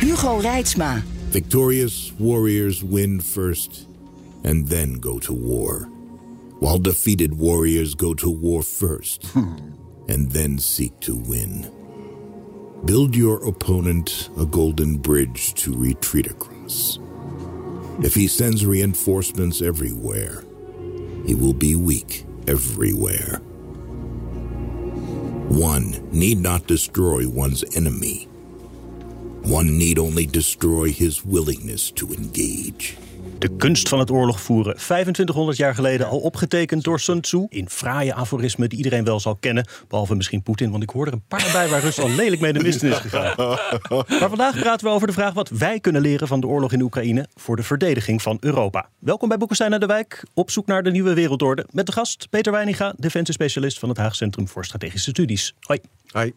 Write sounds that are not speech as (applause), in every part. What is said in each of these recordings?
Hugo Reitsma. Victorious warriors win first and then go to war, while defeated warriors go to war first hmm. and then seek to win. Build your opponent a golden bridge to retreat across. If he sends reinforcements everywhere, he will be weak everywhere. One need not destroy one's enemy. One need only destroy his willingness to engage. De kunst van het oorlog voeren, 2500 jaar geleden al opgetekend door Sun Tzu. In fraaie aforismen die iedereen wel zal kennen. Behalve misschien Poetin, want ik hoor er een paar bij waar Rusland lelijk mee de mist is gegaan. Maar vandaag praten we over de vraag wat wij kunnen leren van de oorlog in Oekraïne voor de verdediging van Europa. Welkom bij Boekenstein naar de Wijk, op zoek naar de nieuwe wereldorde. Met de gast Peter Weininga, defensiespecialist van het Haag Centrum voor Strategische Studies. Hoi. Hi.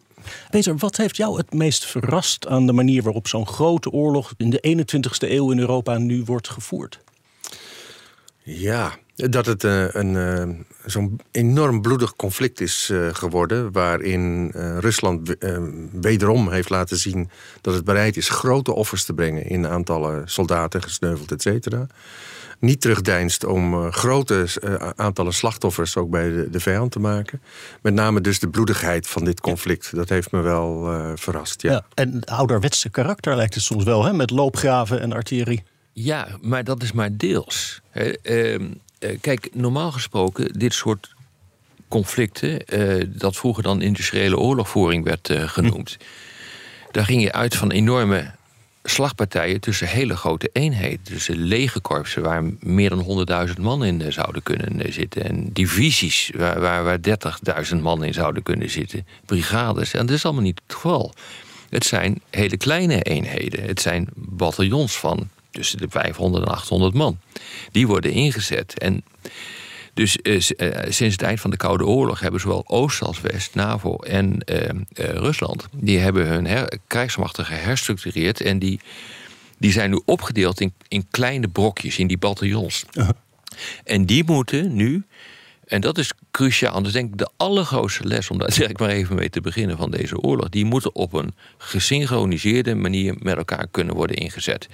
Peter, wat heeft jou het meest verrast aan de manier waarop zo'n grote oorlog in de 21ste eeuw in Europa nu wordt gevoerd? Ja, dat het uh, een, uh, zo'n enorm bloedig conflict is uh, geworden. Waarin Rusland wederom heeft laten zien dat het bereid is grote offers te brengen in aantallen soldaten, gesneuveld, et cetera. Niet terugdeinst om grote aantallen slachtoffers ook bij de, de, vijand te maken. Met name dus de bloedigheid van dit conflict. Dat heeft me wel verrast. Ja. ja. en ouderwetse karakter lijkt het soms wel, hè? met loopgraven en artillerie. Ja, maar dat is maar deels. Uh, kijk, normaal gesproken, dit soort conflicten, uh, dat vroeger dan industriële oorlogvoering werd genoemd, hm. daar ging je uit van enorme slagpartijen tussen hele grote eenheden. Tussen legerkorpsen waar meer dan 100.000 man in zouden kunnen zitten. En divisies waar, waar, waar 30.000 man in zouden kunnen zitten. Brigades. En dat is allemaal niet het geval. Het zijn hele kleine eenheden. Het zijn bataljons van tussen de 500 en 800 man. Die worden ingezet. En dus eh, eh, sinds het eind van de Koude Oorlog hebben zowel Oost als West, NAVO en eh, Rusland, die hebben hun her krijgsmachten geherstructureerd en die, die zijn nu opgedeeld in, in kleine brokjes, in die bataljons. En die moeten nu, en dat is cruciaal, dus denk ik de allergrootste les, om daar (laughs) zeg ik maar even mee te beginnen van deze oorlog, die moeten op een gesynchroniseerde manier met elkaar kunnen worden ingezet.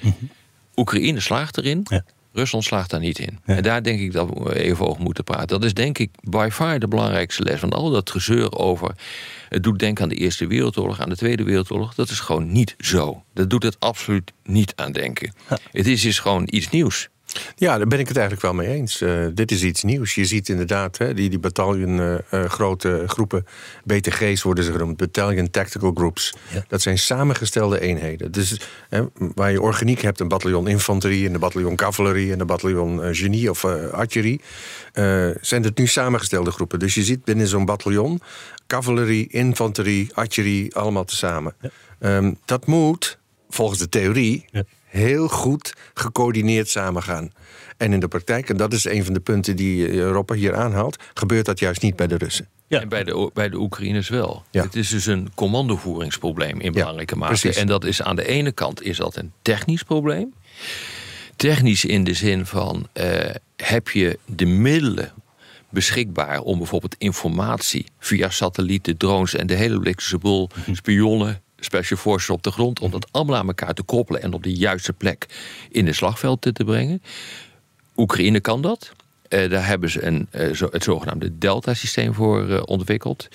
Oekraïne slaagt erin. Ja. Rusland slaagt daar niet in. En daar denk ik dat we even over moeten praten. Dat is denk ik by far de belangrijkste les. Want al dat gezeur over. Het doet denken aan de Eerste Wereldoorlog, aan de Tweede Wereldoorlog. Dat is gewoon niet zo. Dat doet het absoluut niet aan denken. Het is, is gewoon iets nieuws. Ja, daar ben ik het eigenlijk wel mee eens. Uh, dit is iets nieuws. Je ziet inderdaad hè, die, die bataljon uh, uh, grote groepen, BTG's worden ze genoemd, Battalion Tactical Groups. Ja. Dat zijn samengestelde eenheden. Dus waar je organiek hebt, een bataljon infanterie, een bataljon cavalerie en een bataljon genie of artillerie, zijn het nu samengestelde groepen. Dus je ziet binnen zo'n bataljon cavalerie, infanterie, artillerie, allemaal tezamen. Ja. Um, dat moet, volgens de theorie, ja heel goed gecoördineerd samengaan. En in de praktijk, en dat is een van de punten die Europa hier aanhaalt, gebeurt dat juist niet bij de Russen. Ja. En bij de, bij de Oekraïners wel. Ja. Het is dus een commandovoeringsprobleem in belangrijke mate. Precies. En dat is aan de ene kant is dat een technisch probleem. Technisch in de zin van uh, heb je de middelen beschikbaar om bijvoorbeeld informatie via satellieten, drones en de hele blikse boel, mhm. spionnen, special forces op de grond om dat allemaal aan elkaar te koppelen en op de juiste plek in het slagveld te, te brengen. Oekraïne kan dat. Uh, daar hebben ze een, uh, zo, het zogenaamde Delta-systeem voor uh, ontwikkeld.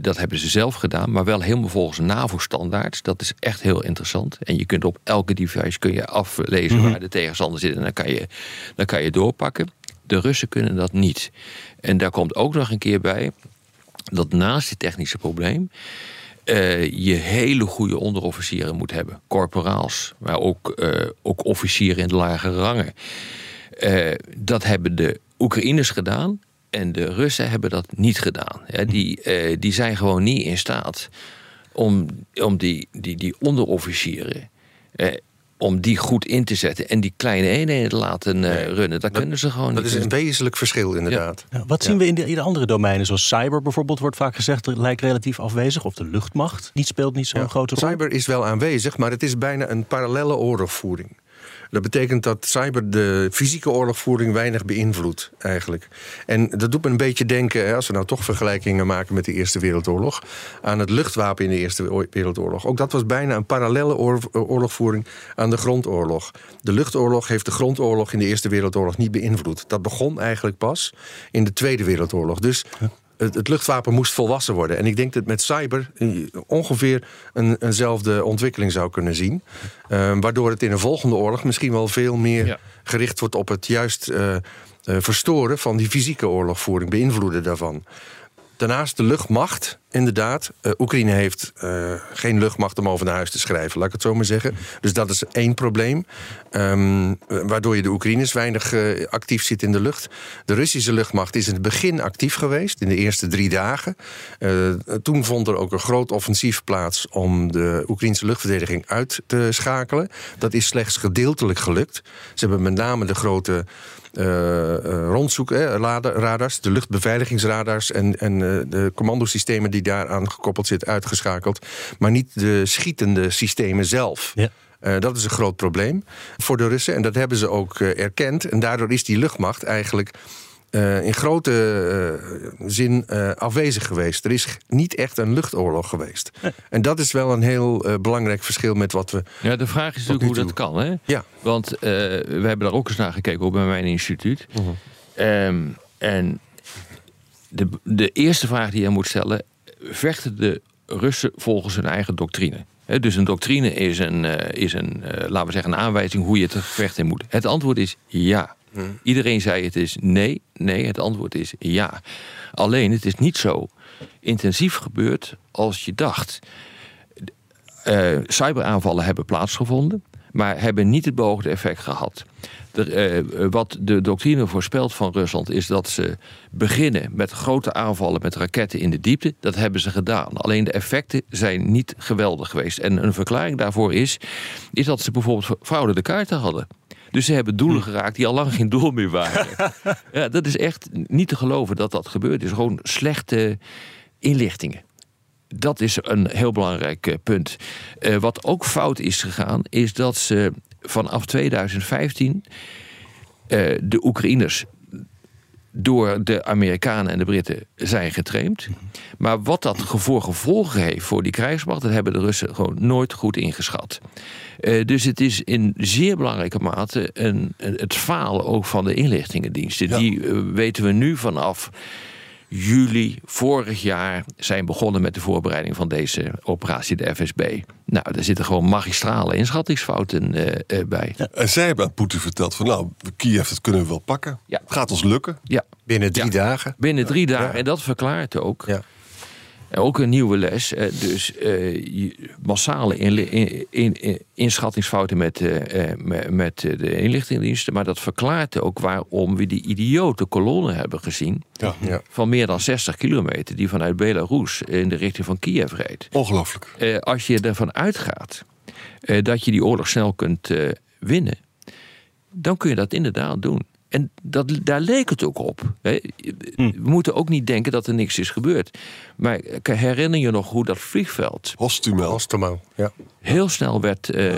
dat hebben ze zelf gedaan, maar wel helemaal volgens NAVO-standaards. Dat is echt heel interessant. En je kunt op elke device kun je aflezen mm -hmm. waar de tegenstander zit. En dan kan, je, dan kan je doorpakken. De Russen kunnen dat niet. En daar komt ook nog een keer bij dat naast dit technische probleem uh, je hele goede onderofficieren moet hebben. Corporaals, maar ook, uh, ook officieren in de lage rangen. Uh, dat hebben de Oekraïners gedaan en de Russen hebben dat niet gedaan. Die, die zijn gewoon niet in staat om, om die, die, die onderofficieren. Om die goed in te zetten en die kleine eenheden te laten eh, runnen. Dat, kunnen ze gewoon Dat niet. is een wezenlijk verschil, inderdaad. Ja, wat zien we in de, in de andere domeinen? Zoals cyber bijvoorbeeld wordt vaak gezegd, lijkt relatief afwezig. Of de luchtmacht, die speelt niet zo'n Ja. grote rol. Cyber is wel aanwezig, maar het is bijna een parallelle oorlogvoering. Dat betekent dat cyber de fysieke oorlogvoering weinig beïnvloedt, eigenlijk. En dat doet me een beetje denken, als we nou toch vergelijkingen maken met de Eerste Wereldoorlog, aan het luchtwapen in de Eerste Wereldoorlog. Ook dat was bijna een parallelle oor- oorlogvoering aan de grondoorlog. De luchtoorlog heeft de grondoorlog in de Eerste Wereldoorlog niet beïnvloed. Dat begon eigenlijk pas in de Tweede Wereldoorlog. Dus het, het luchtwapen moest volwassen worden. En ik denk dat met cyber eh, ongeveer een, eenzelfde ontwikkeling zou kunnen zien. Eh, waardoor het in een volgende oorlog misschien wel veel meer Ja. gericht wordt op het juist eh, eh, verstoren van die fysieke oorlogvoering, beïnvloeden daarvan. Daarnaast de luchtmacht, inderdaad. Eh, Oekraïne heeft eh, geen luchtmacht om over naar huis te schrijven, laat ik het zo maar zeggen. Dus dat is één probleem. Ehm, waardoor je de Oekraïners weinig eh, actief zit in de lucht. De Russische luchtmacht is in het begin actief geweest, in de eerste drie dagen. Eh, toen vond er ook een groot offensief plaats om de Oekraïnse luchtverdediging uit te schakelen. Dat is slechts gedeeltelijk gelukt. Ze hebben met name de grote eh, eh, rondzoeken, hè, lada- radars, de luchtbeveiligingsradars en, en eh, de commandosystemen die daaraan gekoppeld zitten uitgeschakeld. Maar niet de schietende systemen zelf. Ja. Dat is een groot probleem voor de Russen en dat hebben ze ook erkend. En daardoor is die luchtmacht eigenlijk eh, in grote eh, zin eh, afwezig geweest. Er is niet echt een luchtoorlog geweest. En dat is wel een heel belangrijk verschil met wat we. Ja, de vraag is natuurlijk hoe dat kan. Hè? Ja. Want we hebben daar ook eens naar gekeken, ook bij mijn instituut. Mhm. Ehm, en de, de eerste vraag die je moet stellen: vechten de Russen volgens hun eigen doctrine? Dus een doctrine is een, is een laten we zeggen, een aanwijzing hoe je het gevecht in moet. Het antwoord is ja. Iedereen zei het is nee. Nee, het antwoord is ja. Alleen het is niet zo intensief gebeurd als je dacht. Eh, cyberaanvallen hebben plaatsgevonden, maar hebben niet het beoogde effect gehad. De, eh, wat de doctrine voorspelt van Rusland is dat ze beginnen met grote aanvallen met raketten in de diepte. Dat hebben ze gedaan. Alleen de effecten zijn niet geweldig geweest. En een verklaring daarvoor is, is dat ze bijvoorbeeld verouderde kaarten hadden. Dus ze hebben doelen geraakt die al lang geen doel meer waren. (laughs) ja, dat is echt niet te geloven dat dat gebeurt. Het is gewoon slechte inlichtingen. Dat is een heel belangrijk eh, punt. Eh, wat ook fout is gegaan, is dat ze vanaf 2015 eh, de Oekraïners door de Amerikanen en de Britten zijn getraind. Maar wat dat voor gevolgen heeft voor die krijgsmacht, dat hebben de Russen gewoon nooit goed ingeschat. Eh, dus het is in zeer belangrijke mate een, een- het falen ook van de inlichtingendiensten. Die eh, weten we nu vanaf juli vorig jaar zijn begonnen met de voorbereiding van deze operatie, de FSB. Nou, daar zitten gewoon magistrale inschattingsfouten eh, eh, bij. En zij hebben aan Poetin verteld van nou, Kiev, dat kunnen we wel pakken. Ja. Het gaat ons lukken. Ja, Binnen drie Ja. dagen. binnen drie dagen. En dat verklaart ook. Ook een nieuwe les. eh, Dus eh, massale inli- in, in, in- inschattingsfouten met, eh, met, de inlichtingendiensten. Maar dat verklaart ook waarom we die idiote kolonnen hebben gezien. Ja. Ja. Van meer dan 60 kilometer. Die vanuit Belarus in de richting van Kiev reed. Ongelooflijk. Als je ervan uitgaat dat je die oorlog snel kunt winnen, dan kun je dat inderdaad doen. En dat, daar leek het ook op. Hè. We moeten ook niet denken dat er niks is gebeurd. Maar herinner je nog hoe dat vliegveld Hostumel. Osterman. Ja. heel snel werd eh,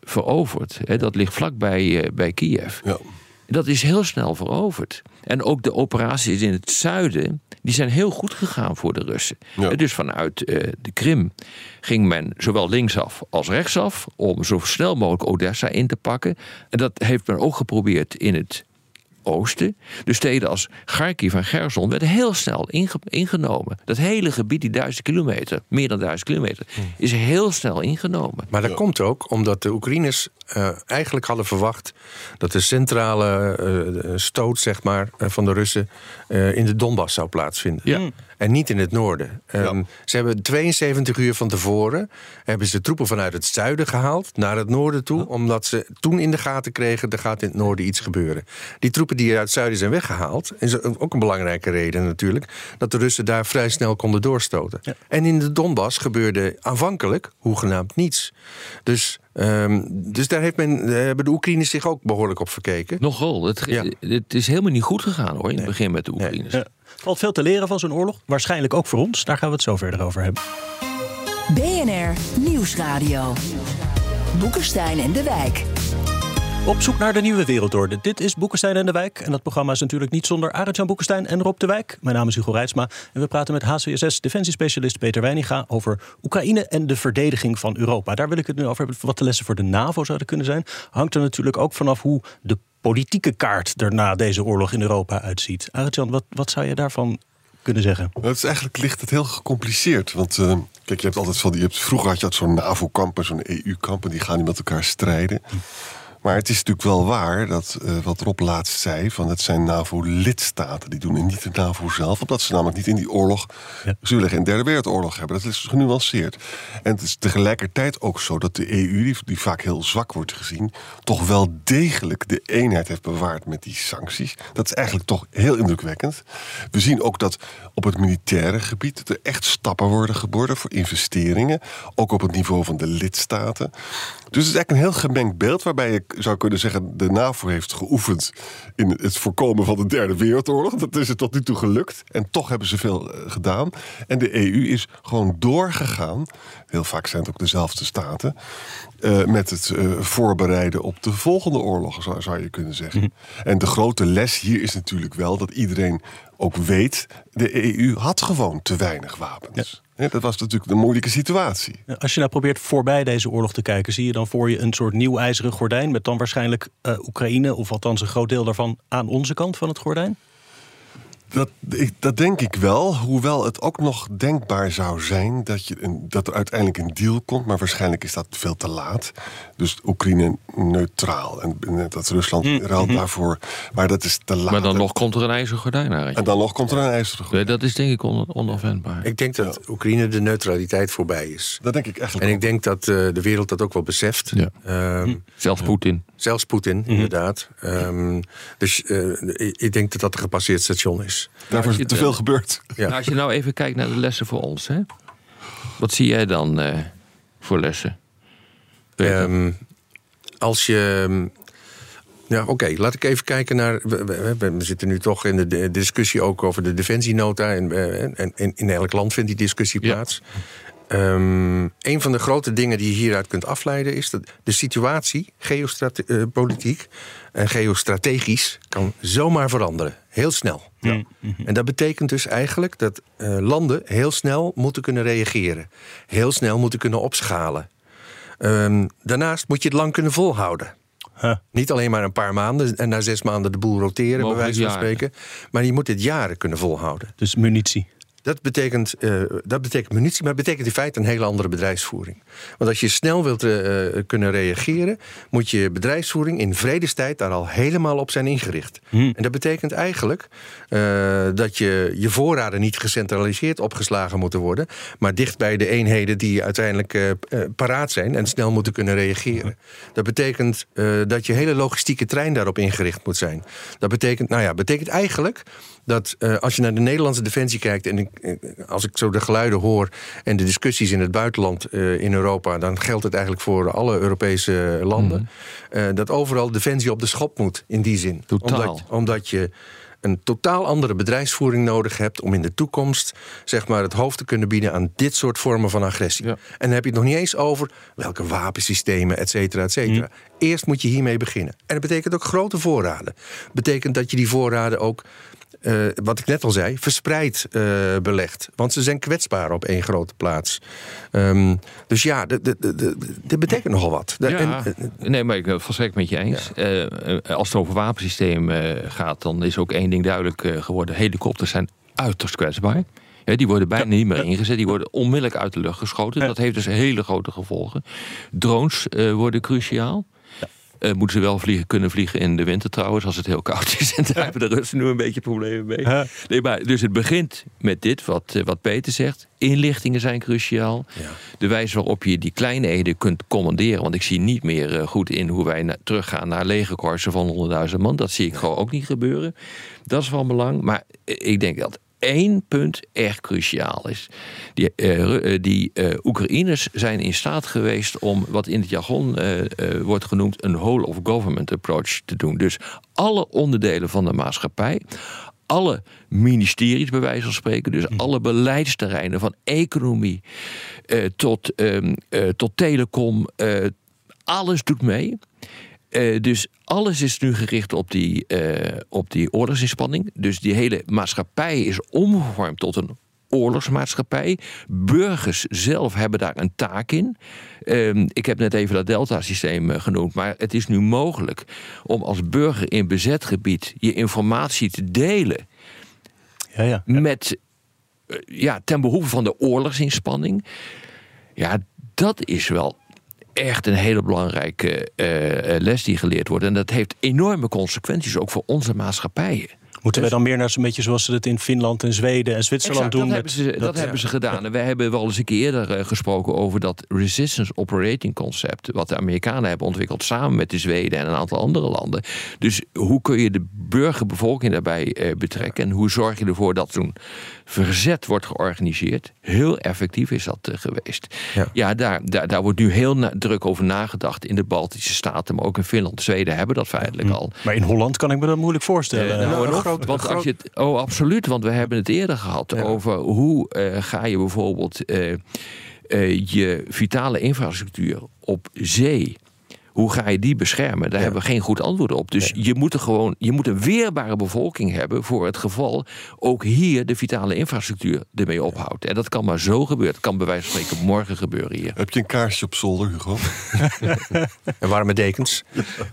veroverd? Hè. Dat ligt vlakbij eh, bij Kiev. Ja. Dat is heel snel veroverd. En ook de operaties in het zuiden, die zijn heel goed gegaan voor de Russen. Ja. Eh, Dus vanuit eh, de Krim ging men zowel linksaf als rechtsaf om zo snel mogelijk Odessa in te pakken. En dat heeft men ook geprobeerd in het oosten. Dus steden als Kharkiv en Gerson werden heel snel inge- ingenomen. Dat hele gebied, die duizend kilometer, meer dan duizend kilometer, is heel snel ingenomen. Maar dat komt ook omdat de Oekraïners eh, eigenlijk hadden verwacht dat de centrale eh, stoot zeg maar, eh, van de Russen eh, in de Donbass zou plaatsvinden. Ja. En niet in het noorden. Um, Ze hebben 72 uur van tevoren hebben ze troepen vanuit het zuiden gehaald naar het noorden toe. Omdat ze toen in de gaten kregen, er gaat in het noorden iets gebeuren. Die troepen die uit het zuiden zijn weggehaald, is ook een belangrijke reden natuurlijk, dat de Russen daar vrij snel konden doorstoten. En in de Donbass gebeurde aanvankelijk hoegenaamd niets. Dus Um, dus daar heeft men, hebben de Oekraïners zich ook behoorlijk op verkeken. Nogal. Het, het is helemaal niet goed gegaan hoor, in het begin met de Oekraïners. Nee. Valt veel te leren van zo'n oorlog. Waarschijnlijk ook voor ons. Daar gaan we het zo verder over hebben. BNR Nieuwsradio. Boekenstein en de Wijk. Op zoek naar de nieuwe wereldorde. Dit is Boekenstein en de Wijk. En dat programma is natuurlijk niet zonder Arend-Jan Boekenstein en Rob de Wijk. Mijn naam is Hugo Reitsma. En we praten met HCSS defensiespecialist Peter Weiniga over Oekraïne en de verdediging van Europa. Daar wil ik het nu over hebben. Wat de lessen voor de NAVO zouden kunnen zijn. Hangt er natuurlijk ook vanaf hoe de politieke kaart er na deze oorlog in Europa uitziet. Arend-Jan, wat, wat zou je daarvan kunnen zeggen? Het is eigenlijk ligt het heel gecompliceerd. Want uh, kijk, je hebt altijd van die. Je hebt, vroeger had je zo'n NAVO-kamp en zo'n EU-kamp. En die gaan niet met elkaar strijden. Maar het is natuurlijk wel waar dat uh, wat Rob laatst zei: van het zijn NAVO-lidstaten die doen en niet de NAVO zelf, omdat ze namelijk niet in die oorlog ja. zullen geen derde wereldoorlog hebben. Dat is genuanceerd. En het is tegelijkertijd ook zo dat de EU, die, die vaak heel zwak wordt gezien, toch wel degelijk de eenheid heeft bewaard met die sancties. Dat is eigenlijk toch heel indrukwekkend. We zien ook dat op het militaire gebied er echt stappen worden geboren voor investeringen, ook op het niveau van de lidstaten. Dus het is eigenlijk een heel gemengd beeld waarbij je zou kunnen zeggen... de NAVO heeft geoefend in het voorkomen van de derde wereldoorlog. Dat is het tot nu toe gelukt. En toch hebben ze veel eh, gedaan. En de EU is gewoon doorgegaan. Heel vaak zijn het ook dezelfde staten. Uh, met het uh, voorbereiden op de volgende oorlog, zou, zou je kunnen zeggen. Mm En de grote les hier is natuurlijk wel dat iedereen ook weet... de EU had gewoon te weinig wapens. Ja. Dat was natuurlijk een moeilijke situatie. Als je nou probeert voorbij deze oorlog te kijken... zie je dan voor je een soort nieuw ijzeren gordijn... met dan waarschijnlijk uh, Oekraïne, of althans een groot deel daarvan... aan onze kant van het gordijn? Dat, ik, dat denk ik wel. Hoewel het ook nog denkbaar zou zijn dat, je een, dat er uiteindelijk een deal komt. Maar waarschijnlijk is dat veel te laat. Dus Oekraïne neutraal. En dat Rusland mm. ruilt mm-hmm. daarvoor. Maar dat is te laat. Maar dan nog komt er een ijzeren gordijn uit. En dan nog komt er een ijzeren gordijn. dat is denk ik on onafwendbaar. Ik denk dat ja. Oekraïne de neutraliteit voorbij is. Dat denk ik eigenlijk En ik denk dat uh, de wereld dat ook wel beseft. Ja. Um, zelfs Poetin. Zelfs Poetin, mm -hmm. inderdaad. Um, dus uh, ik denk dat dat een gepasseerd station is. Daarvoor is te veel gebeurd. Ja. Nou, als je nou even kijkt naar de lessen voor ons, hè? wat zie jij dan uh, voor lessen? Um, als je. Ja, oké. Okay. Laat ik even kijken naar. We, we, we, zitten nu toch in de discussie ook over de defensienota. En, en, en in elk land vindt die discussie plaats. Ja. Um, een van de grote dingen die je hieruit kunt afleiden is dat de situatie, geopolitiek en geostrategisch, kan zomaar veranderen. Heel snel. Ja. Mm -hmm. En dat betekent dus eigenlijk dat uh, landen heel snel moeten kunnen reageren. Heel snel moeten kunnen opschalen. Um, daarnaast moet je het lang kunnen volhouden. Huh. Niet alleen maar een paar maanden en na zes maanden de boel roteren, bij wijze van spreken. Maar je moet dit jaren kunnen volhouden. Dus munitie. Dat betekent, uh, dat betekent munitie, maar het betekent in feite een hele andere bedrijfsvoering. Want als je snel wilt uh, kunnen reageren, moet je bedrijfsvoering in vredestijd daar al helemaal op zijn ingericht. Hmm. En dat betekent eigenlijk uh, dat je, je voorraden niet gecentraliseerd opgeslagen moeten worden, maar dicht bij de eenheden die uiteindelijk paraat zijn en snel moeten kunnen reageren. Dat betekent dat je hele logistieke trein daarop ingericht moet zijn. Dat betekent, nou ja, betekent eigenlijk dat uh, als je naar de Nederlandse defensie kijkt... en ik, als ik zo de geluiden hoor en de discussies in het buitenland uh, in Europa... dan geldt het eigenlijk voor alle Europese landen... Mm. Uh, dat overal defensie op de schop moet, in die zin. Totaal. Omdat, omdat je een totaal andere bedrijfsvoering nodig hebt om in de toekomst zeg maar, het hoofd te kunnen bieden aan dit soort vormen van agressie. Ja. En dan heb je het nog niet eens over welke wapensystemen, et cetera, et cetera. Mm. Eerst moet je hiermee beginnen. En dat betekent ook grote voorraden. Betekent dat je die voorraden ook uh, wat ik net al zei, verspreid uh, belegd. Want ze zijn kwetsbaar op één grote plaats. Um, dus ja, dit betekent nogal wat. Ja, en, nee, maar ik ben het volstrekt met je eens. Ja. Als het over wapensystemen gaat, dan is ook één ding duidelijk geworden. Helikopters zijn uiterst kwetsbaar. Ja, die worden bijna niet meer ingezet. Die worden onmiddellijk uit de lucht geschoten. Dat heeft dus hele grote gevolgen. Drones worden cruciaal. Eh, moeten ze wel vliegen, kunnen vliegen in de winter trouwens, als het heel koud is. (laughs) En daar hebben de Russen nu een beetje problemen mee. Nee, maar, dus het begint met dit, wat, eh, wat Peter zegt. Inlichtingen zijn cruciaal. De wijze waarop je die kleine eenheden kunt commanderen. Want ik zie niet meer eh, goed in hoe wij na- teruggaan naar legerkorsen van 100.000 man. Dat zie ik gewoon ook niet gebeuren. Dat is van belang. Maar ik denk dat één punt echt cruciaal is. Die, eh, eh, die eh, Oekraïners zijn in staat geweest om wat in het jargon wordt genoemd een whole of government approach te doen. Dus alle onderdelen van de maatschappij, alle ministeries bij wijze van spreken, dus alle beleidsterreinen van economie eh, tot, ehm, eh, tot telecom, eh, alles doet mee. Eh, dus alles is nu gericht op die, eh, op die oorlogsinspanning. Dus die hele maatschappij is omgevormd tot een oorlogsmaatschappij. Burgers zelf hebben daar een taak in. Ehm, ik heb net even dat Delta-systeem eh, genoemd. Maar het is nu mogelijk om als burger in bezet gebied je informatie te delen Ja, ja. met, ja, ten behoeve van de oorlogsinspanning. Ja, dat is wel echt een hele belangrijke eh, eh, les die geleerd wordt. En dat heeft enorme consequenties ook voor onze maatschappijen. Moeten wij dan meer naar zo'n beetje zoals ze het in Finland en Zweden en Zwitserland Exact, doen? dat met- hebben ze, dat, hebben ze gedaan. En wij hebben wel eens een keer eerder eh, gesproken over dat resistance operating concept. Wat de Amerikanen hebben ontwikkeld samen met de Zweden en een aantal andere landen. Dus hoe kun je de burgerbevolking daarbij eh, betrekken? En hoe zorg je ervoor dat zo'n verzet wordt georganiseerd? Heel effectief is dat eh, geweest. Ja. Ja, daar, daar, daar wordt nu heel druk over nagedacht in de Baltische Staten, maar ook in Finland. Zweden hebben dat feitelijk al. Maar in Holland kan ik me dat moeilijk voorstellen. Eh, nou, Want als je het, oh, absoluut, want we hebben het eerder gehad over hoe eh, ga je bijvoorbeeld eh, eh, je vitale infrastructuur op zee. Hoe ga je die beschermen? Daar hebben we geen goed antwoord op. Dus je, moet er gewoon, je moet een weerbare bevolking hebben voor het geval ook hier de vitale infrastructuur ermee ophoudt. En dat kan maar zo gebeuren. Het kan bij wijze van spreken morgen gebeuren hier. Heb je een kaarsje op zolder, Hugo? (laughs) En warme dekens.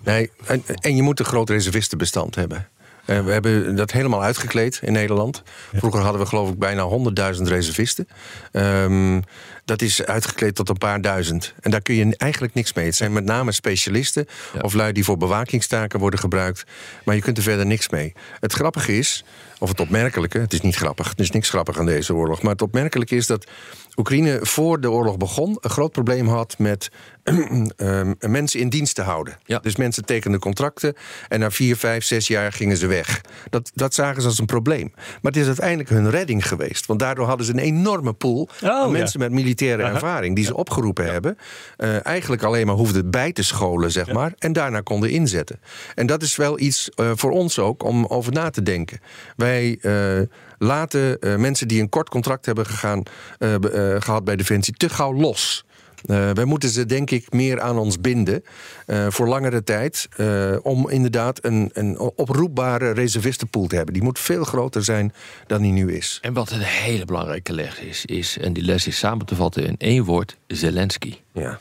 Nee, en, en je moet een groot reservistenbestand hebben. Eh, we hebben dat helemaal uitgekleed in Nederland. Vroeger hadden we geloof ik bijna 100.000 reservisten. Ehm, dat is uitgekleed tot een paar duizend. En daar kun je eigenlijk niks mee. Het zijn met name specialisten of lui die voor bewakingstaken worden gebruikt. Maar je kunt er verder niks mee. Het grappige is, of het opmerkelijke, het is niet grappig, er is niks grappig aan deze oorlog. Maar het opmerkelijke is dat Oekraïne voor de oorlog begon een groot probleem had met (clears throat) ehm, mensen in dienst te houden. Ja. Dus mensen tekenden contracten en na vier, vijf, zes jaar gingen ze weg. Dat, dat zagen ze als een probleem. Maar het is uiteindelijk hun redding geweest. Want daardoor hadden ze een enorme pool Oh, aan ja. mensen met militaire ervaring die ze opgeroepen hebben. eh, eigenlijk alleen maar hoefden bij te scholen, zeg maar. En daarna konden inzetten. En dat is wel iets eh, voor ons ook om over na te denken. Wij eh, laten mensen die een kort contract hebben gegaan, eh, eh, gehad bij Defensie te gauw los. Eh, wij moeten ze denk ik meer aan ons binden eh, voor langere tijd. eh, om inderdaad een, een oproepbare reservistenpool te hebben. Die moet veel groter zijn dan die nu is. En wat een hele belangrijke les is, is en die les is samen te vatten in één woord: Zelensky. Ja.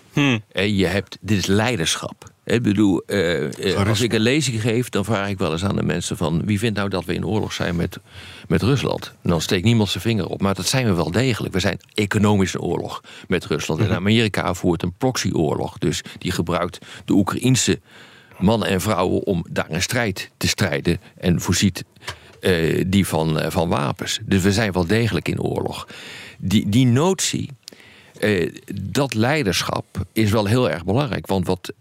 En je hebt, dit is leiderschap. Ik bedoel, als ik een lezing geef, dan vraag ik wel eens aan de mensen van... wie vindt nou dat we in oorlog zijn met, met Rusland? En dan steekt niemand zijn vinger op, maar dat zijn we wel degelijk. We zijn economische oorlog met Rusland. En Amerika voert een proxyoorlog. Dus die gebruikt de Oekraïnse mannen en vrouwen... om daar een strijd te strijden en voorziet eh, die van, eh, van wapens. Dus we zijn wel degelijk in oorlog. Die, die notie... Eh, dat leiderschap is wel heel erg belangrijk. Want wat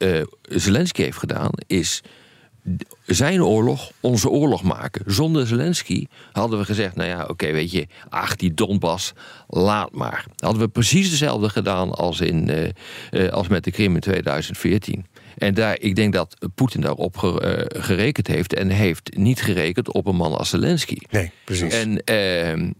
Zelensky heeft gedaan, is zijn oorlog onze oorlog maken. Zonder Zelensky hadden we gezegd: nou ja, oké, weet je, ach, die Donbass, laat maar. Hadden we precies hetzelfde gedaan als, in, eh, eh, als met de Krim in 2014. En daar, ik denk dat Poetin daarop ge- eh, gerekend heeft. En heeft niet gerekend op een man als Zelensky. Nee, precies. En ehm, eh,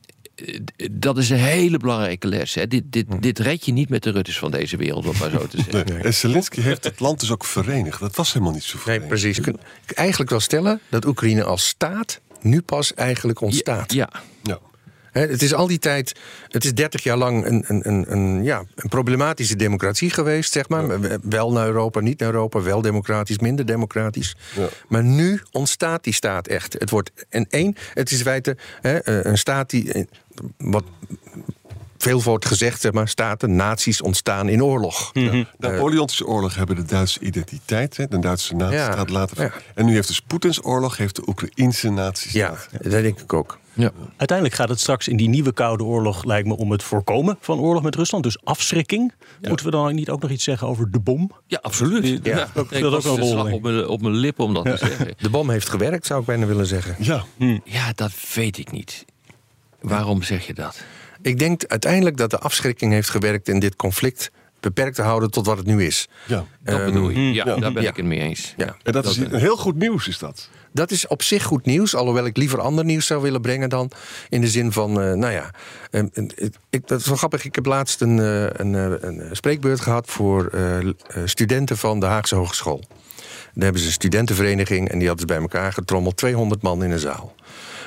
dat is een hele belangrijke les. Hè. Dit, dit, dit red je niet met de Ruttes van deze wereld, om maar zo te zeggen. (laughs) Nee. En Zelensky heeft het land dus ook verenigd. Dat was helemaal niet zo Nee, verenigd. precies. Je kunt eigenlijk wel stellen dat Oekraïne als staat nu pas eigenlijk ontstaat. Ja, Ja. Het is al die tijd, het is 30 jaar lang een, een, een, een, ja, een problematische democratie geweest, zeg maar. Wel naar Europa, niet naar Europa, wel democratisch, minder democratisch. Ja. Maar nu ontstaat die staat echt. Het wordt en één, het is in feite een staat die. eh, Wat veel wordt gezegd, zeg maar, staten, naties ontstaan in oorlog. De Napoleontische oorlog hebben de Duitse identiteit, hè, de Duitse nazistaat Ja, later. ja. En nu heeft dus Poetins oorlog, heeft de Oekraïnse Ja, nazistaat. dat denk ik ook. Ja. Uiteindelijk gaat het straks in die nieuwe Koude Oorlog, lijkt me, om het voorkomen van oorlog met Rusland. Dus afschrikking. Moeten we dan niet ook nog iets zeggen over de bom? Ja, absoluut. Ja, dat ik speelt ook was een de rol, op mijn, op mijn lip om dat te zeggen. De bom heeft gewerkt, zou ik bijna willen zeggen. Ja, Ja, dat weet ik niet. Waarom zeg je dat? Ik denk uiteindelijk dat de afschrikking heeft gewerkt in dit conflict beperkt te houden tot wat het nu is. ja. Dat Ehm, bedoel je. Ja, ja. daar ben Ja. ik het mee eens. Ja. En dat is een heel goed nieuws, is dat. Dat is op zich goed nieuws, alhoewel ik liever ander nieuws zou willen brengen dan. In de zin van, eh, nou ja, eh, ik, dat is wel grappig. Ik heb laatst een, eh, een, eh, een spreekbeurt gehad voor eh, eh, studenten van de Haagse Hogeschool. Daar hebben ze een studentenvereniging en die hadden ze bij elkaar getrommeld, 200 man in een zaal.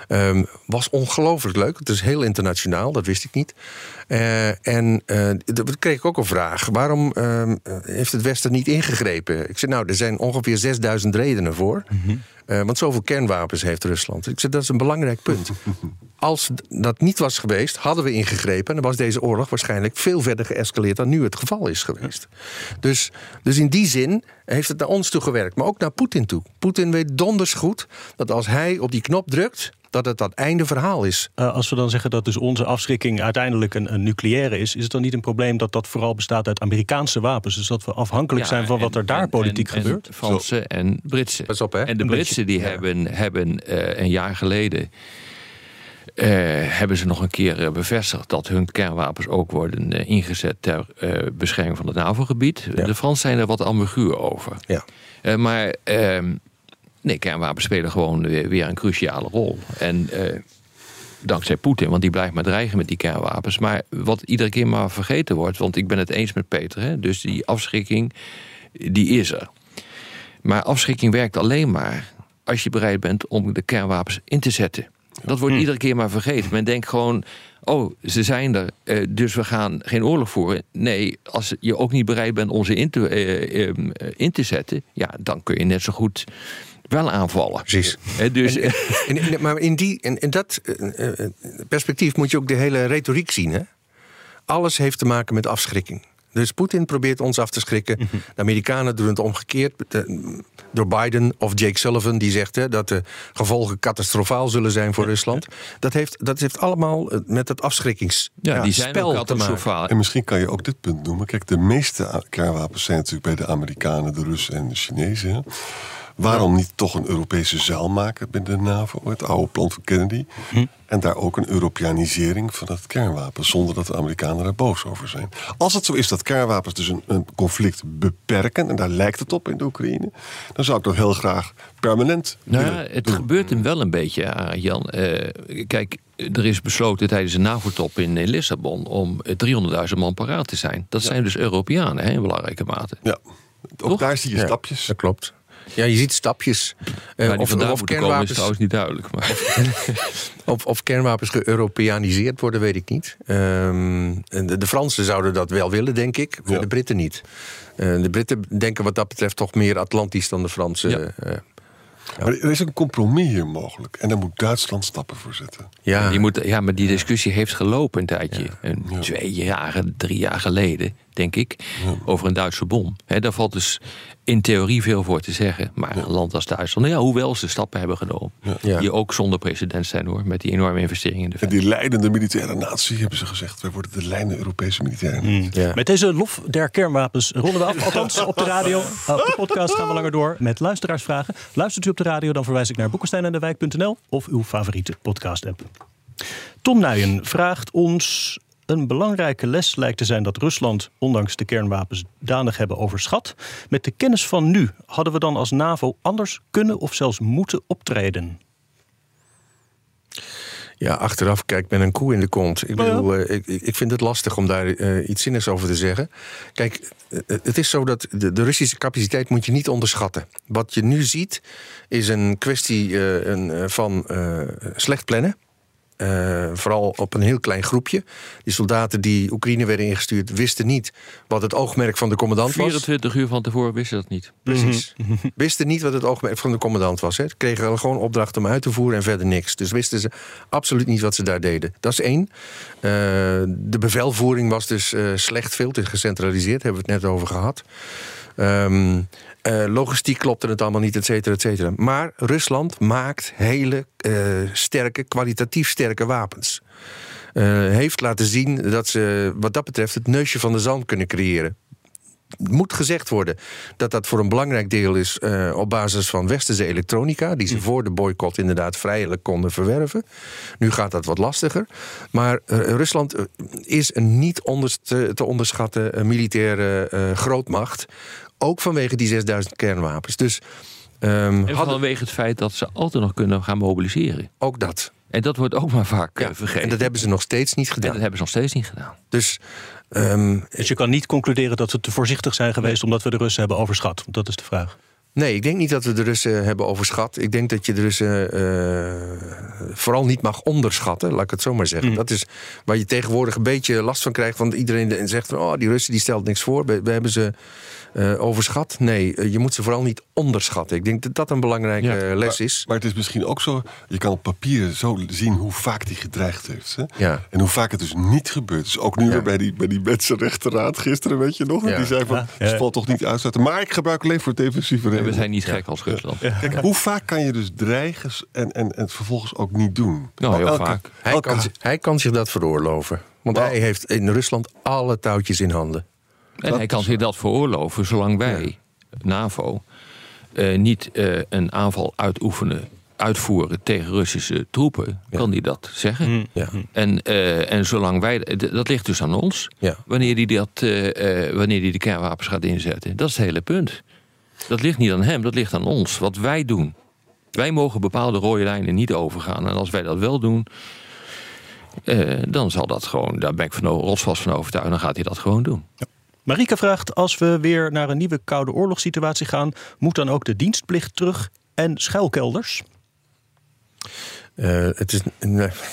Ehm, was ongelooflijk leuk. Het is heel internationaal, dat wist ik niet. Eh, en eh daar kreeg ik ook een vraag. Waarom ehm, eh, heeft het Westen niet ingegrepen? Ik zei, nou, er zijn ongeveer 6000 redenen voor. Eh, want zoveel kernwapens heeft Rusland. Ik zei, dat is een belangrijk punt. Als dat niet was geweest, hadden we ingegrepen... en dan was deze oorlog waarschijnlijk veel verder geëscaleerd... dan nu het geval is geweest. Dus, dus in die zin heeft het naar ons toe gewerkt. Maar ook naar Poetin toe. Poetin weet donders goed dat als hij op die knop drukt... dat het dat einde verhaal is. Eh, als we dan zeggen dat dus onze afschrikking uiteindelijk een, een nucleaire is, is het dan niet een probleem dat dat vooral bestaat uit Amerikaanse wapens? Dus dat we afhankelijk Ja, zijn van wat er daar en- politiek en- en gebeurt? Franse en Britse. Pas op, hè? En de Britsen die hebben, hebben eh, een jaar geleden... eh, hebben ze nog een keer bevestigd dat hun kernwapens ook worden ingezet ter eh, bescherming van het NAVO-gebied. Ja. De Fransen zijn er wat ambiguur over. Ja. Eh, maar ehm, nee, kernwapens spelen gewoon weer, weer een cruciale rol. En eh, dankzij Poetin, want die blijft maar dreigen met die kernwapens. Maar wat iedere keer maar vergeten wordt, want ik ben het eens met Peter, hè, dus die afschrikking, die is er. Maar afschrikking werkt alleen maar als je bereid bent om de kernwapens in te zetten. Dat wordt iedere keer maar vergeten. Men denkt gewoon, oh, ze zijn er, eh, dus we gaan geen oorlog voeren. Nee, als je ook niet bereid bent om ze in te, eh, in te zetten, ja, dan kun je net zo goed wel aanvallen. Precies. Hè, dus, En, en- maar in, die, in, in dat eh, eh, perspectief moet je ook de hele retoriek zien. Hè? Alles heeft te maken met afschrikking. Dus Poetin probeert ons af te schrikken. De Amerikanen doen het omgekeerd. De- door Biden of Jake Sullivan, die zegt hè, dat de gevolgen catastrofaal zullen zijn voor Rusland. Dat heeft, dat heeft allemaal eh, met het afschrikkingsspel ja, die zijn ook te maken. En misschien kan je ook dit punt noemen. Kijk, de meeste kernwapens zijn natuurlijk bij de Amerikanen, de Russen en de Chinezen. Waarom niet toch een Europese zaal maken binnen de NAVO? Het oude plan van Kennedy. En daar ook een Europeanisering van het kernwapen. Zonder dat de Amerikanen er boos over zijn. Als het zo is dat kernwapens dus een, een conflict beperken. En daar lijkt het op in de Oekraïne. Dan zou ik dat heel graag permanent Nou, ja, het doen. gebeurt hem wel een beetje, eh, Jan. Eh, kijk, er is besloten tijdens een NAVO-top in, in Lissabon om eh, 300.000 man paraat te zijn. Dat zijn dus Europeanen hè, in belangrijke mate. Ja, ook Toch? daar zie je Ja, stapjes. Dat klopt. Ja, je ziet stapjes. Eh, die of, vandaan of, moeten komen is kernwapens, trouwens niet duidelijk. Maar, of, (laughs) of kernwapens geëuropeaniseerd worden, weet ik niet. Ehm, de, de Fransen zouden dat wel willen, denk ik. Ja. De Britten niet. Eh, de Britten denken wat dat betreft toch meer Atlantisch dan de Fransen. Ja. eh, Maar er is een compromis hier mogelijk. En daar moet Duitsland stappen voor zetten. ja. die moet, ja, maar die discussie heeft gelopen een tijdje. Een, Twee jaren, drie jaar geleden, denk ik. Over een Duitse bom. Hè, daar valt dus in theorie veel voor te zeggen. Maar een land als Duitsland, nou ja, hoewel ze stappen hebben genomen. Ja. Die ook zonder precedent zijn hoor. Met die enorme investeringen in de En die leidende militaire natie hebben ze gezegd. Wij worden de leidende Europese militaire natie. Ja. Met deze lof der kernwapens ronden we af. Althans, op de radio. Op de podcast gaan we langer door met luisteraarsvragen. Luistert u op de radio, dan verwijs ik naar boekensteinendewijk.nl of uw favoriete podcast-app. Tom Nuijen vraagt ons... Een belangrijke les lijkt te zijn dat Rusland, ondanks de kernwapens, danig hebben overschat. Met de kennis van nu hadden we dan als NAVO anders kunnen of zelfs moeten optreden. Ja, achteraf kijkt men een koe in de kont. Ik ja. bedoel, eh, ik, ik vind het lastig om daar eh, iets zinnigs over te zeggen. Kijk, eh, het is zo dat de, de Russische capaciteit moet je niet onderschatten. Wat je nu ziet, is een kwestie een, van slecht plannen. Eh, vooral op een heel klein groepje. Die soldaten die Oekraïne werden ingestuurd, wisten niet wat het oogmerk van de commandant was. 24 uur van tevoren wisten ze dat niet. Precies. Wisten niet wat het oogmerk van de commandant was. Hè. Kregen gewoon opdracht om uit te voeren en verder niks. Dus wisten ze absoluut niet wat ze daar deden. Dat is één. Eh, de bevelvoering was dus eh, slecht, veel te gecentraliseerd. Hebben we het net over gehad. Ehm, eh, logistiek klopte het allemaal niet, et cetera, et cetera. Maar Rusland maakt hele eh, sterke, kwalitatief sterke wapens. Eh, heeft laten zien dat ze wat dat betreft het neusje van de zand kunnen creëren. Moet gezegd worden dat dat voor een belangrijk deel is op basis van westerse elektronica, die ze voor de boycott inderdaad vrijelijk konden verwerven. Nu gaat dat wat lastiger. Maar Rusland is een niet te, te onderschatten militaire grootmacht. Ook vanwege die 6000 kernwapens. Dus ehm, En hadden vanwege het feit dat ze altijd nog kunnen gaan mobiliseren. ook dat. En dat wordt ook maar vaak eh, Ja, vergeten. en dat hebben ze nog steeds niet En gedaan. dat hebben ze nog steeds niet gedaan. Dus ehm, Dus je kan niet concluderen dat we te voorzichtig zijn geweest omdat we de Russen hebben overschat. Dat is de vraag. Nee, ik denk niet dat we de Russen hebben overschat. Ik denk dat je de Russen eh, vooral niet mag onderschatten, laat ik het zo maar zeggen. Dat is waar je tegenwoordig een beetje last van krijgt. Want iedereen zegt van, oh, die Russen die stelt niks voor. We, we hebben ze eh, overschat. Nee, eh, je moet ze vooral niet onderschatten. Ik denk dat dat een belangrijke Ja, les is. Maar het is misschien ook zo, je kan op papier zo zien hoe vaak die gedreigd heeft. Hè? Ja. En hoe vaak het dus niet gebeurt. Dus ook nu Ja. weer bij die, bij die Mensenrechtenraad gisteren, weet je nog? Ja. Die zei van, Ja. het valt toch niet uitsluiten. Maar ik gebruik alleen voor defensieve En we redenen. zijn niet gek als Rusland. Kijk, hoe vaak kan je dus dreigen en, en, en het vervolgens ook niet doen? Nou, heel Elke- vaak. Hij elke- kan, zich- hij kan zich dat veroorloven. Want hij heeft in Rusland alle touwtjes in handen. En hij kan zich dat veroorloven zolang wij, NAVO, eh, niet eh, een aanval uitoefenen, uitvoeren tegen Russische troepen, kan hij dat zeggen. Ja. En, eh, en zolang wij, dat ligt dus aan ons, Ja. wanneer hij dat, eh, eh, wanneer die de kernwapens gaat inzetten. Dat is het hele punt. Dat ligt niet aan hem, dat ligt aan ons, wat wij doen. Wij mogen bepaalde rode lijnen niet overgaan. En als wij dat wel doen, eh, dan zal dat gewoon, daar ben ik van, rotsvast van overtuigd, dan gaat hij dat gewoon doen. Marika vraagt, als we weer naar een nieuwe koude oorlogssituatie gaan... moet dan ook de dienstplicht terug en schuilkelders? Eh, het is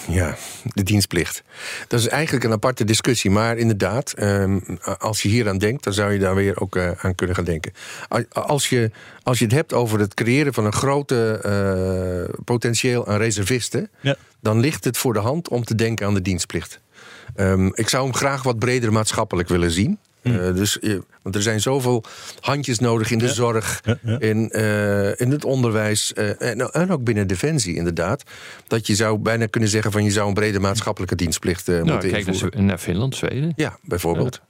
ja, de dienstplicht. Dat is eigenlijk een aparte discussie. Maar inderdaad, ehm, als je hier aan denkt, dan zou je daar weer ook eh, aan kunnen gaan denken. Als je, als je het hebt over het creëren van een grote eh, potentieel aan reservisten, Ja. dan ligt het voor de hand om te denken aan de dienstplicht. Ehm, ik zou hem graag wat breder maatschappelijk willen zien. Eh, dus, eh, want er zijn zoveel handjes nodig in de zorg, Ja, ja. In, eh, in het onderwijs eh, en, en ook binnen Defensie inderdaad. Dat je zou bijna kunnen zeggen van je zou een brede maatschappelijke dienstplicht eh, Nou, moeten kijk naar, invoeren. Zwe- naar Finland, Zweden. Ja, bijvoorbeeld.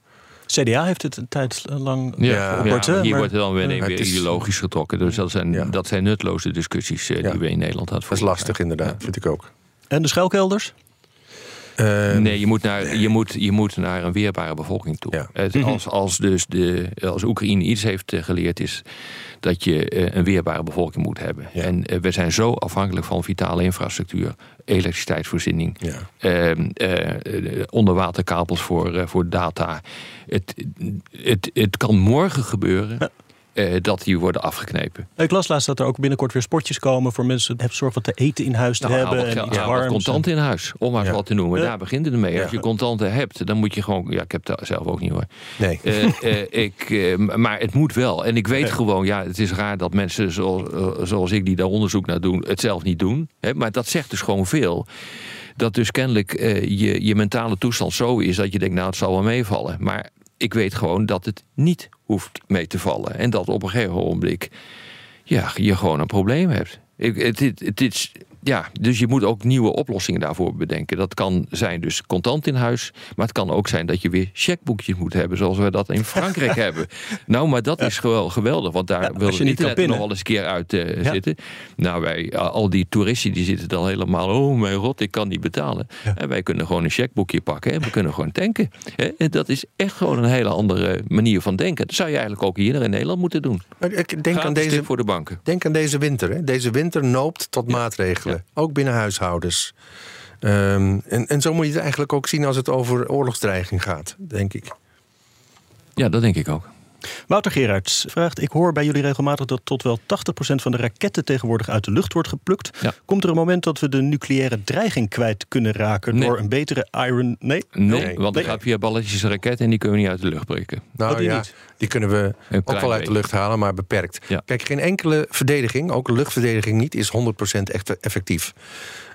CDA heeft het een tijd lang Ja, Ja, hier maar- wordt er dan weer, Ja, weer het is- ideologisch getrokken. Dus dat zijn, Ja. dat zijn nutloze discussies Ja. die we in Nederland hadden. Dat is lastig inderdaad, vind ik ook. En de schuilkelders? Eh, Nee, je moet, naar, je, moet, je moet naar een weerbare bevolking toe. Ja. Het, als, als, dus de, als Oekraïne iets heeft eh, geleerd, is dat je eh, een weerbare bevolking moet hebben. Ja. En eh, we zijn zo afhankelijk van vitale infrastructuur, elektriciteitsvoorziening, Ja. ehm, eh, eh, onderwaterkabels voor, eh, voor data. Het, het, het kan morgen gebeuren eh, dat die worden afgeknepen. Ik las laatst dat er ook binnenkort weer spotjes komen voor mensen. Heb zorg wat te eten in huis te Nou, hebben wat, en iets warms. contant in huis, om maar Ja. wat te noemen. Ja. Daar begint het ermee. Als Ja. je contanten hebt, dan moet je gewoon... Ja, ik heb dat zelf ook niet hoor. Nee. Eh, eh, ik, eh, maar het moet wel. En ik weet gewoon, ja, het is raar dat mensen zoals, zoals ik die daar onderzoek naar doen, het zelf niet doen. Hè, maar dat zegt dus gewoon veel. Dat dus kennelijk eh, je, je mentale toestand zo is dat je denkt, nou, het zal wel meevallen. Maar ik weet gewoon dat het niet hoeft mee te vallen. En dat op een gegeven ogenblik ja, je gewoon een probleem hebt. Ik, het, het, het is, ja, dus je moet ook nieuwe oplossingen daarvoor bedenken. Dat kan zijn dus contant in huis. Maar het kan ook zijn dat je weer checkboekjes moet hebben. Zoals we dat in Frankrijk (laughs) hebben. Nou, maar dat is gewoon geweldig. Want daar wil je niet nog wel eens een keer uit eh, zitten. Nou, wij, al die toeristen die zitten dan helemaal... Oh mijn god, ik kan niet betalen. En wij kunnen gewoon een checkboekje pakken. En we kunnen gewoon tanken. En dat is echt gewoon een hele andere manier van denken. Dat zou je eigenlijk ook hier in Nederland moeten doen. Ik denk aan deze, tip voor de banken. denk aan deze winter. Hè. Deze winter noopt tot maatregelen. Ook binnen huishoudens. Ehm, en, en zo moet je het eigenlijk ook zien als het over oorlogsdreiging gaat, denk ik. Ja, dat denk ik ook. Wouter Gerards vraagt: Ik hoor bij jullie regelmatig dat tot wel 80% van de raketten tegenwoordig uit de lucht wordt geplukt. Ja. Komt er een moment dat we de nucleaire dreiging kwijt kunnen raken Nee. door een betere Iron. Nee? Nee, Nee. want er gaat via balletjes een raket en die kunnen we niet uit de lucht breken. Nou Oh, die ja, niet. die kunnen we ook wel uit de lucht halen, maar beperkt. Ja. Kijk, geen enkele verdediging, ook luchtverdediging niet, is 100% echt effectief.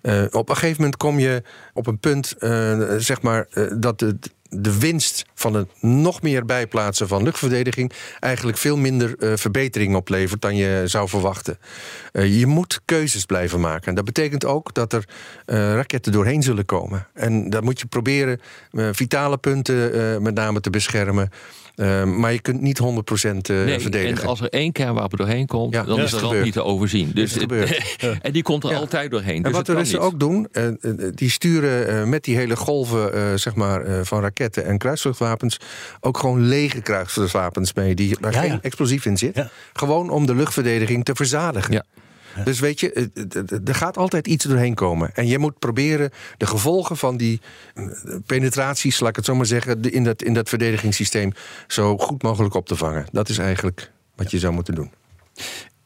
Eh, op een gegeven moment kom je op een punt, eh, zeg maar, eh, dat de, de winst van het nog meer bijplaatsen van luchtverdediging eigenlijk veel minder eh, verbetering oplevert dan je zou verwachten. Eh, je moet keuzes blijven maken. Dat betekent ook dat er eh, raketten doorheen zullen komen. En dat moet je proberen vitale punten met name te beschermen. Eh, maar je kunt niet 100% eh, Nee, verdedigen. en als er één kernwapen doorheen komt, Ja, dan ja, is ramp gebeurd. niet te overzien. Dus, gebeurd. (laughs) en die komt er Ja. altijd doorheen. En dus wat de Russen ook doen, eh, eh, die sturen eh, met die hele golven eh, zeg maar, eh, van raketten en kruisvluchtwapens ook gewoon lege kruisvluchtwapens mee, die, waar Ja, geen ja. explosief in zit. Ja. Gewoon om de luchtverdediging te verzadigen. Ja. Dus weet je, eh, eh, eh, er gaat altijd iets doorheen komen. En je moet proberen de gevolgen van die eh, penetraties, laat ik het zo maar zeggen, in dat, in dat verdedigingssysteem zo goed mogelijk op te vangen. Dat is eigenlijk wat je zou moeten doen.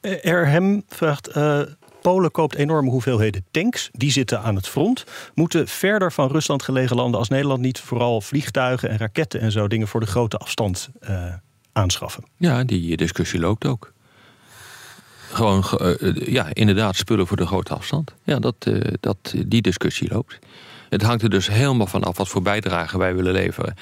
Eh, Erhem vraagt. eh, Polen koopt enorme hoeveelheden tanks. Die zitten aan het front. Moeten verder van Rusland gelegen landen als Nederland niet vooral vliegtuigen en raketten en zo dingen voor de grote afstand eh, aanschaffen? Ja, die discussie loopt ook. Gewoon, ge- eh, eh, ja, inderdaad, spullen voor de grote afstand. Ja, dat, eh, dat, die discussie loopt. Het hangt er dus helemaal van af wat voor bijdrage wij willen leveren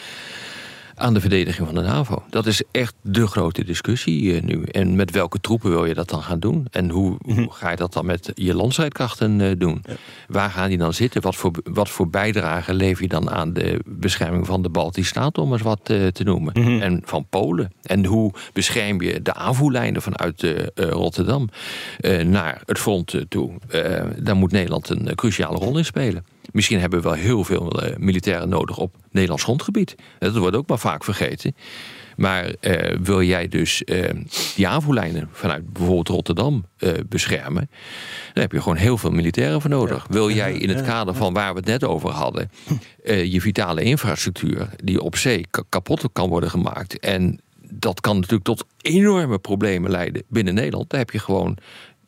aan de verdediging van de NAVO. Dat is echt de grote discussie eh, nu. En met welke troepen wil je dat dan gaan doen? En hoe, hoe ga je dat dan met je landstrijdkrachten eh, doen? Waar gaan die dan zitten? Wat voor, wat voor bijdrage lever je dan aan de bescherming van de Baltische Staten, om eens wat eh, te noemen? En van Polen. En hoe bescherm je de aanvoerlijnen vanuit Rotterdam naar het front toe? Eh, daar moet Nederland een cruciale rol in spelen. Misschien hebben we wel heel veel eh, militairen nodig op Nederlands grondgebied. Dat wordt ook maar vaak vergeten. Maar eh, wil jij dus eh, die aanvoerlijnen vanuit bijvoorbeeld Rotterdam eh, beschermen, dan heb je gewoon heel veel militairen voor nodig. Wil jij in het kader van waar we het net over hadden, eh, je vitale infrastructuur die op zee ka- kapot kan worden gemaakt en dat kan natuurlijk tot enorme problemen leiden binnen Nederland. Dan heb je gewoon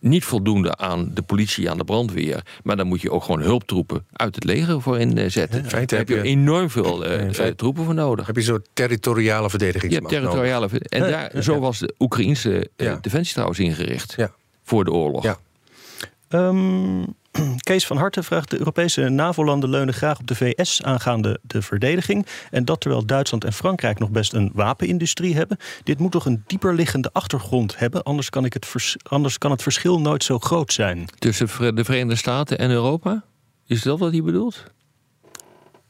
niet voldoende aan de politie, aan de brandweer. Maar dan moet je ook gewoon hulptroepen uit het leger voor inzetten. In feite Daar heb je je- enorm veel eh, eh, feite- troepen voor nodig. Heb je zo'n territoriale Ja, verdedigingsmacht nodig. territoriale. En daar, zo was de Oekraïnse eh, Ja. defensie trouwens ingericht. Ja. Voor de oorlog. Ja. Ehm, (clears throat) Kees van Harten vraagt: De Europese NAVO-landen leunen graag op de VS aangaande de verdediging. En dat terwijl Duitsland en Frankrijk nog best een wapenindustrie hebben. Dit moet toch een dieperliggende achtergrond hebben, anders kan, ik het, vers- anders kan het verschil nooit zo groot zijn. Tussen de Verenigde Staten en Europa? Is dat wat hij bedoelt?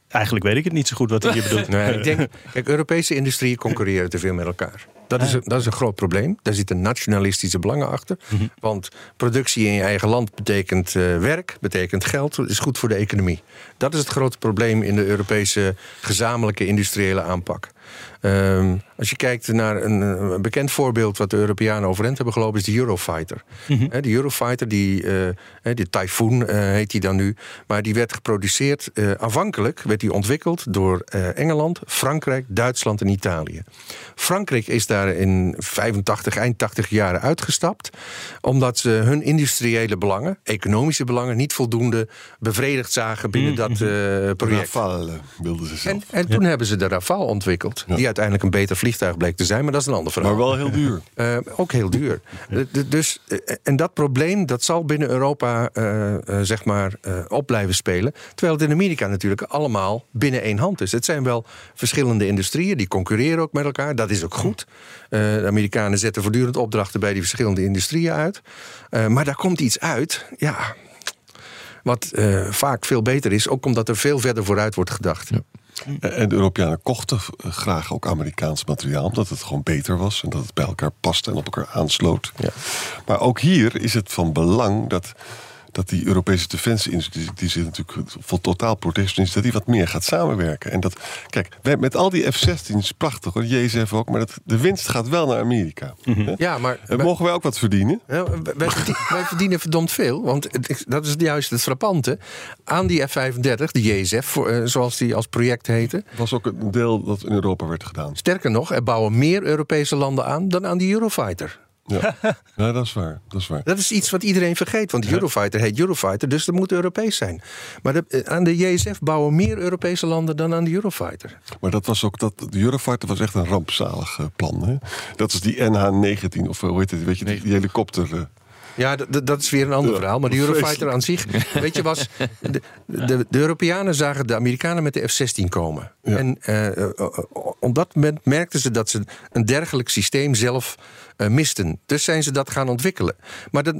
Eigenlijk weet ik het niet zo goed wat hij hier bedoelt. (laughs) (laughs) Nee, ik denk, kijk, Europese industrieën concurreren te veel met elkaar. Dat is, een, dat is een groot probleem. Daar zitten nationalistische belangen achter. Want productie in je eigen land betekent eh, werk, betekent geld, is goed voor de economie. Dat is het grote probleem in de Europese gezamenlijke industriële aanpak. Ehm, als je kijkt naar een, een bekend voorbeeld wat de Europeanen overeind hebben gelopen, is de Eurofighter. Hè, de Eurofighter, die, eh, hè, die Typhoon eh, heet die dan nu, maar die werd geproduceerd. eh, aanvankelijk werd die ontwikkeld door eh, Engeland, Frankrijk, Duitsland en Italië. Frankrijk is daar in 85, eind 80 jaren uitgestapt, omdat ze hun industriële belangen, economische belangen, niet voldoende bevredigd zagen binnen dat eh, project. Rafale wilden ze zelf. En, en toen hebben ze de Rafale ontwikkeld. Die uiteindelijk een beter vliegtuig bleek te zijn, maar dat is een ander verhaal. Maar wel heel duur. (laughs) Eh, ook heel duur. Dus, eh, en dat probleem dat zal binnen Europa eh, zeg maar, op blijven spelen. Terwijl het in Amerika natuurlijk allemaal binnen één hand is. Het zijn wel verschillende industrieën, die concurreren ook met elkaar. Dat is ook goed. De Amerikanen zetten voortdurend opdrachten bij die verschillende industrieën uit. Maar daar komt iets uit, ja, wat vaak veel beter is. Ook omdat er veel verder vooruit wordt gedacht. En de Europeanen kochten eh, graag ook Amerikaans materiaal, omdat het gewoon beter was en dat het bij elkaar paste en op elkaar aansloot. Ja. Maar ook hier is het van belang dat dat die Europese defensieindustrie, die zit natuurlijk vol totaal protectionist, dat die wat meer gaat samenwerken. En dat, kijk, wij- met al die F-16 is prachtig hoor, JSF ook, maar dat, de winst gaat wel naar Amerika. Hè? Ja, maar En mogen wij ook wat verdienen? Ja, wij, wij verdien- (laughs) wij verdienen verdomd veel. Want het- dat is juist het frappante. Aan die F-35, de JSF, voor, eh, zoals die als project heette. was ook een deel dat in Europa werd gedaan. Sterker nog, er bouwen meer Europese landen aan dan aan die Eurofighter. Ja, (laughs) ja dat is waar. Dat is waar. Dat is iets wat iedereen vergeet. Want de Eurofighter heet Eurofighter, dus dat moet Europees zijn. Maar de- eh, aan de JSF bouwen meer Europese landen dan aan de Eurofighter. Maar dat was ook dat. De Eurofighter was echt een rampzalig eh, plan. Hè? Dat is die NH-19, of eh, hoe heet het? Weet je, die, die helikopter. Ja, dat is weer een ander Ja, verhaal. Maar de (laughs) Eurofighter aan zich, weet je, was. De, de, de Europeanen zagen de Amerikanen met de F-16 komen. Ja. En eh, op dat moment merkten ze dat ze een dergelijk systeem zelf eh, misten. Dus zijn ze dat gaan ontwikkelen. Maar dat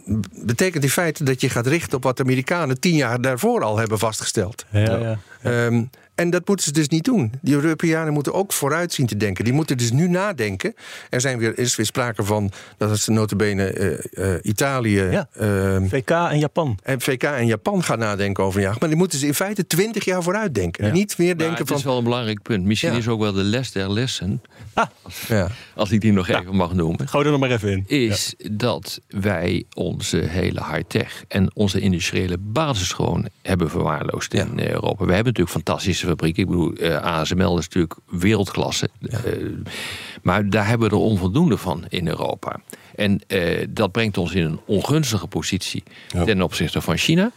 betekent in feite dat je gaat richten op wat de Amerikanen tien jaar daarvoor al hebben vastgesteld. Ja, ja. Ehm, en dat moeten ze dus niet doen. Die Europeanen moeten ook vooruit zien te denken. Die moeten dus nu nadenken. Er zijn weer, is weer sprake van dat het notabene eh eh Italië, Ja. ehm, VK en Japan. en VK en Japan gaan nadenken over een jaar. Maar die moeten ze in feite twintig jaar vooruit denken. En niet meer denken het van... is wel een belangrijk punt. Misschien Ja. is ook wel de les der lessen, Ja. als ik die nog even mag noemen. Gooi er nog maar even in. is dat wij onze hele high-tech en onze industriële basis gewoon hebben verwaarloosd in Europa. We hebben natuurlijk fantastische fabrieken. Ik bedoel, eh, ASML is natuurlijk wereldklasse. Eh, maar daar hebben we er onvoldoende van in Europa. En eh, dat brengt ons in een ongunstige positie Ja. ten opzichte van China.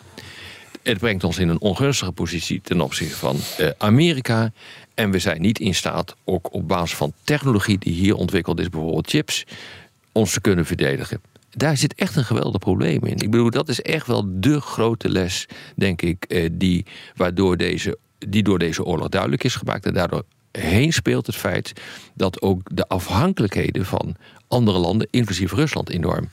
Het brengt ons in een ongunstige positie ten opzichte van Amerika. En we zijn niet in staat, ook op basis van technologie die hier ontwikkeld is, bijvoorbeeld chips, ons te kunnen verdedigen. Daar zit echt een geweldig probleem in. Ik bedoel, dat is echt wel de grote les, denk ik, die, waardoor deze, die door deze oorlog duidelijk is gemaakt. En daardoor heen speelt het feit dat ook de afhankelijkheden van andere landen, inclusief Rusland, enorm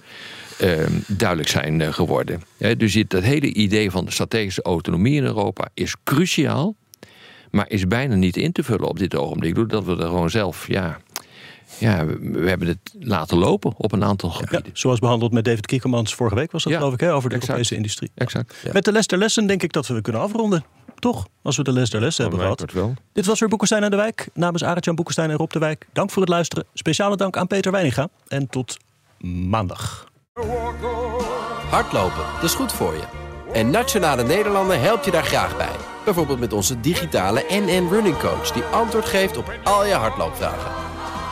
eh, duidelijk zijn eh, geworden. Dus dit- dat hele idee van de strategische autonomie in Europa is cruciaal, maar is bijna niet in te vullen op dit ogenblik. Doordat we er gewoon zelf, ja, ja we, we hebben het laten lopen op een aantal Ja, gebieden. zoals behandeld met David Kiekermans vorige week was dat Ja, geloof ik, hè, over de exact. Europese industrie. Exact. Met de les der lessen denk ik dat we kunnen afronden. Toch? Als we de les der lessen hebben gehad. wel. Dit was weer Boekenstein aan de Wijk. Namens Arend-Jan Boekenstein en Rob de Wijk. Dank voor het luisteren. Speciale dank aan Peter Weininga. En tot maandag. Hardlopen, dat is goed voor je. En Nationale Nederlanden helpt je daar graag bij. Bijvoorbeeld met onze digitale NN Running Coach... die antwoord geeft op al je hardloopvragen.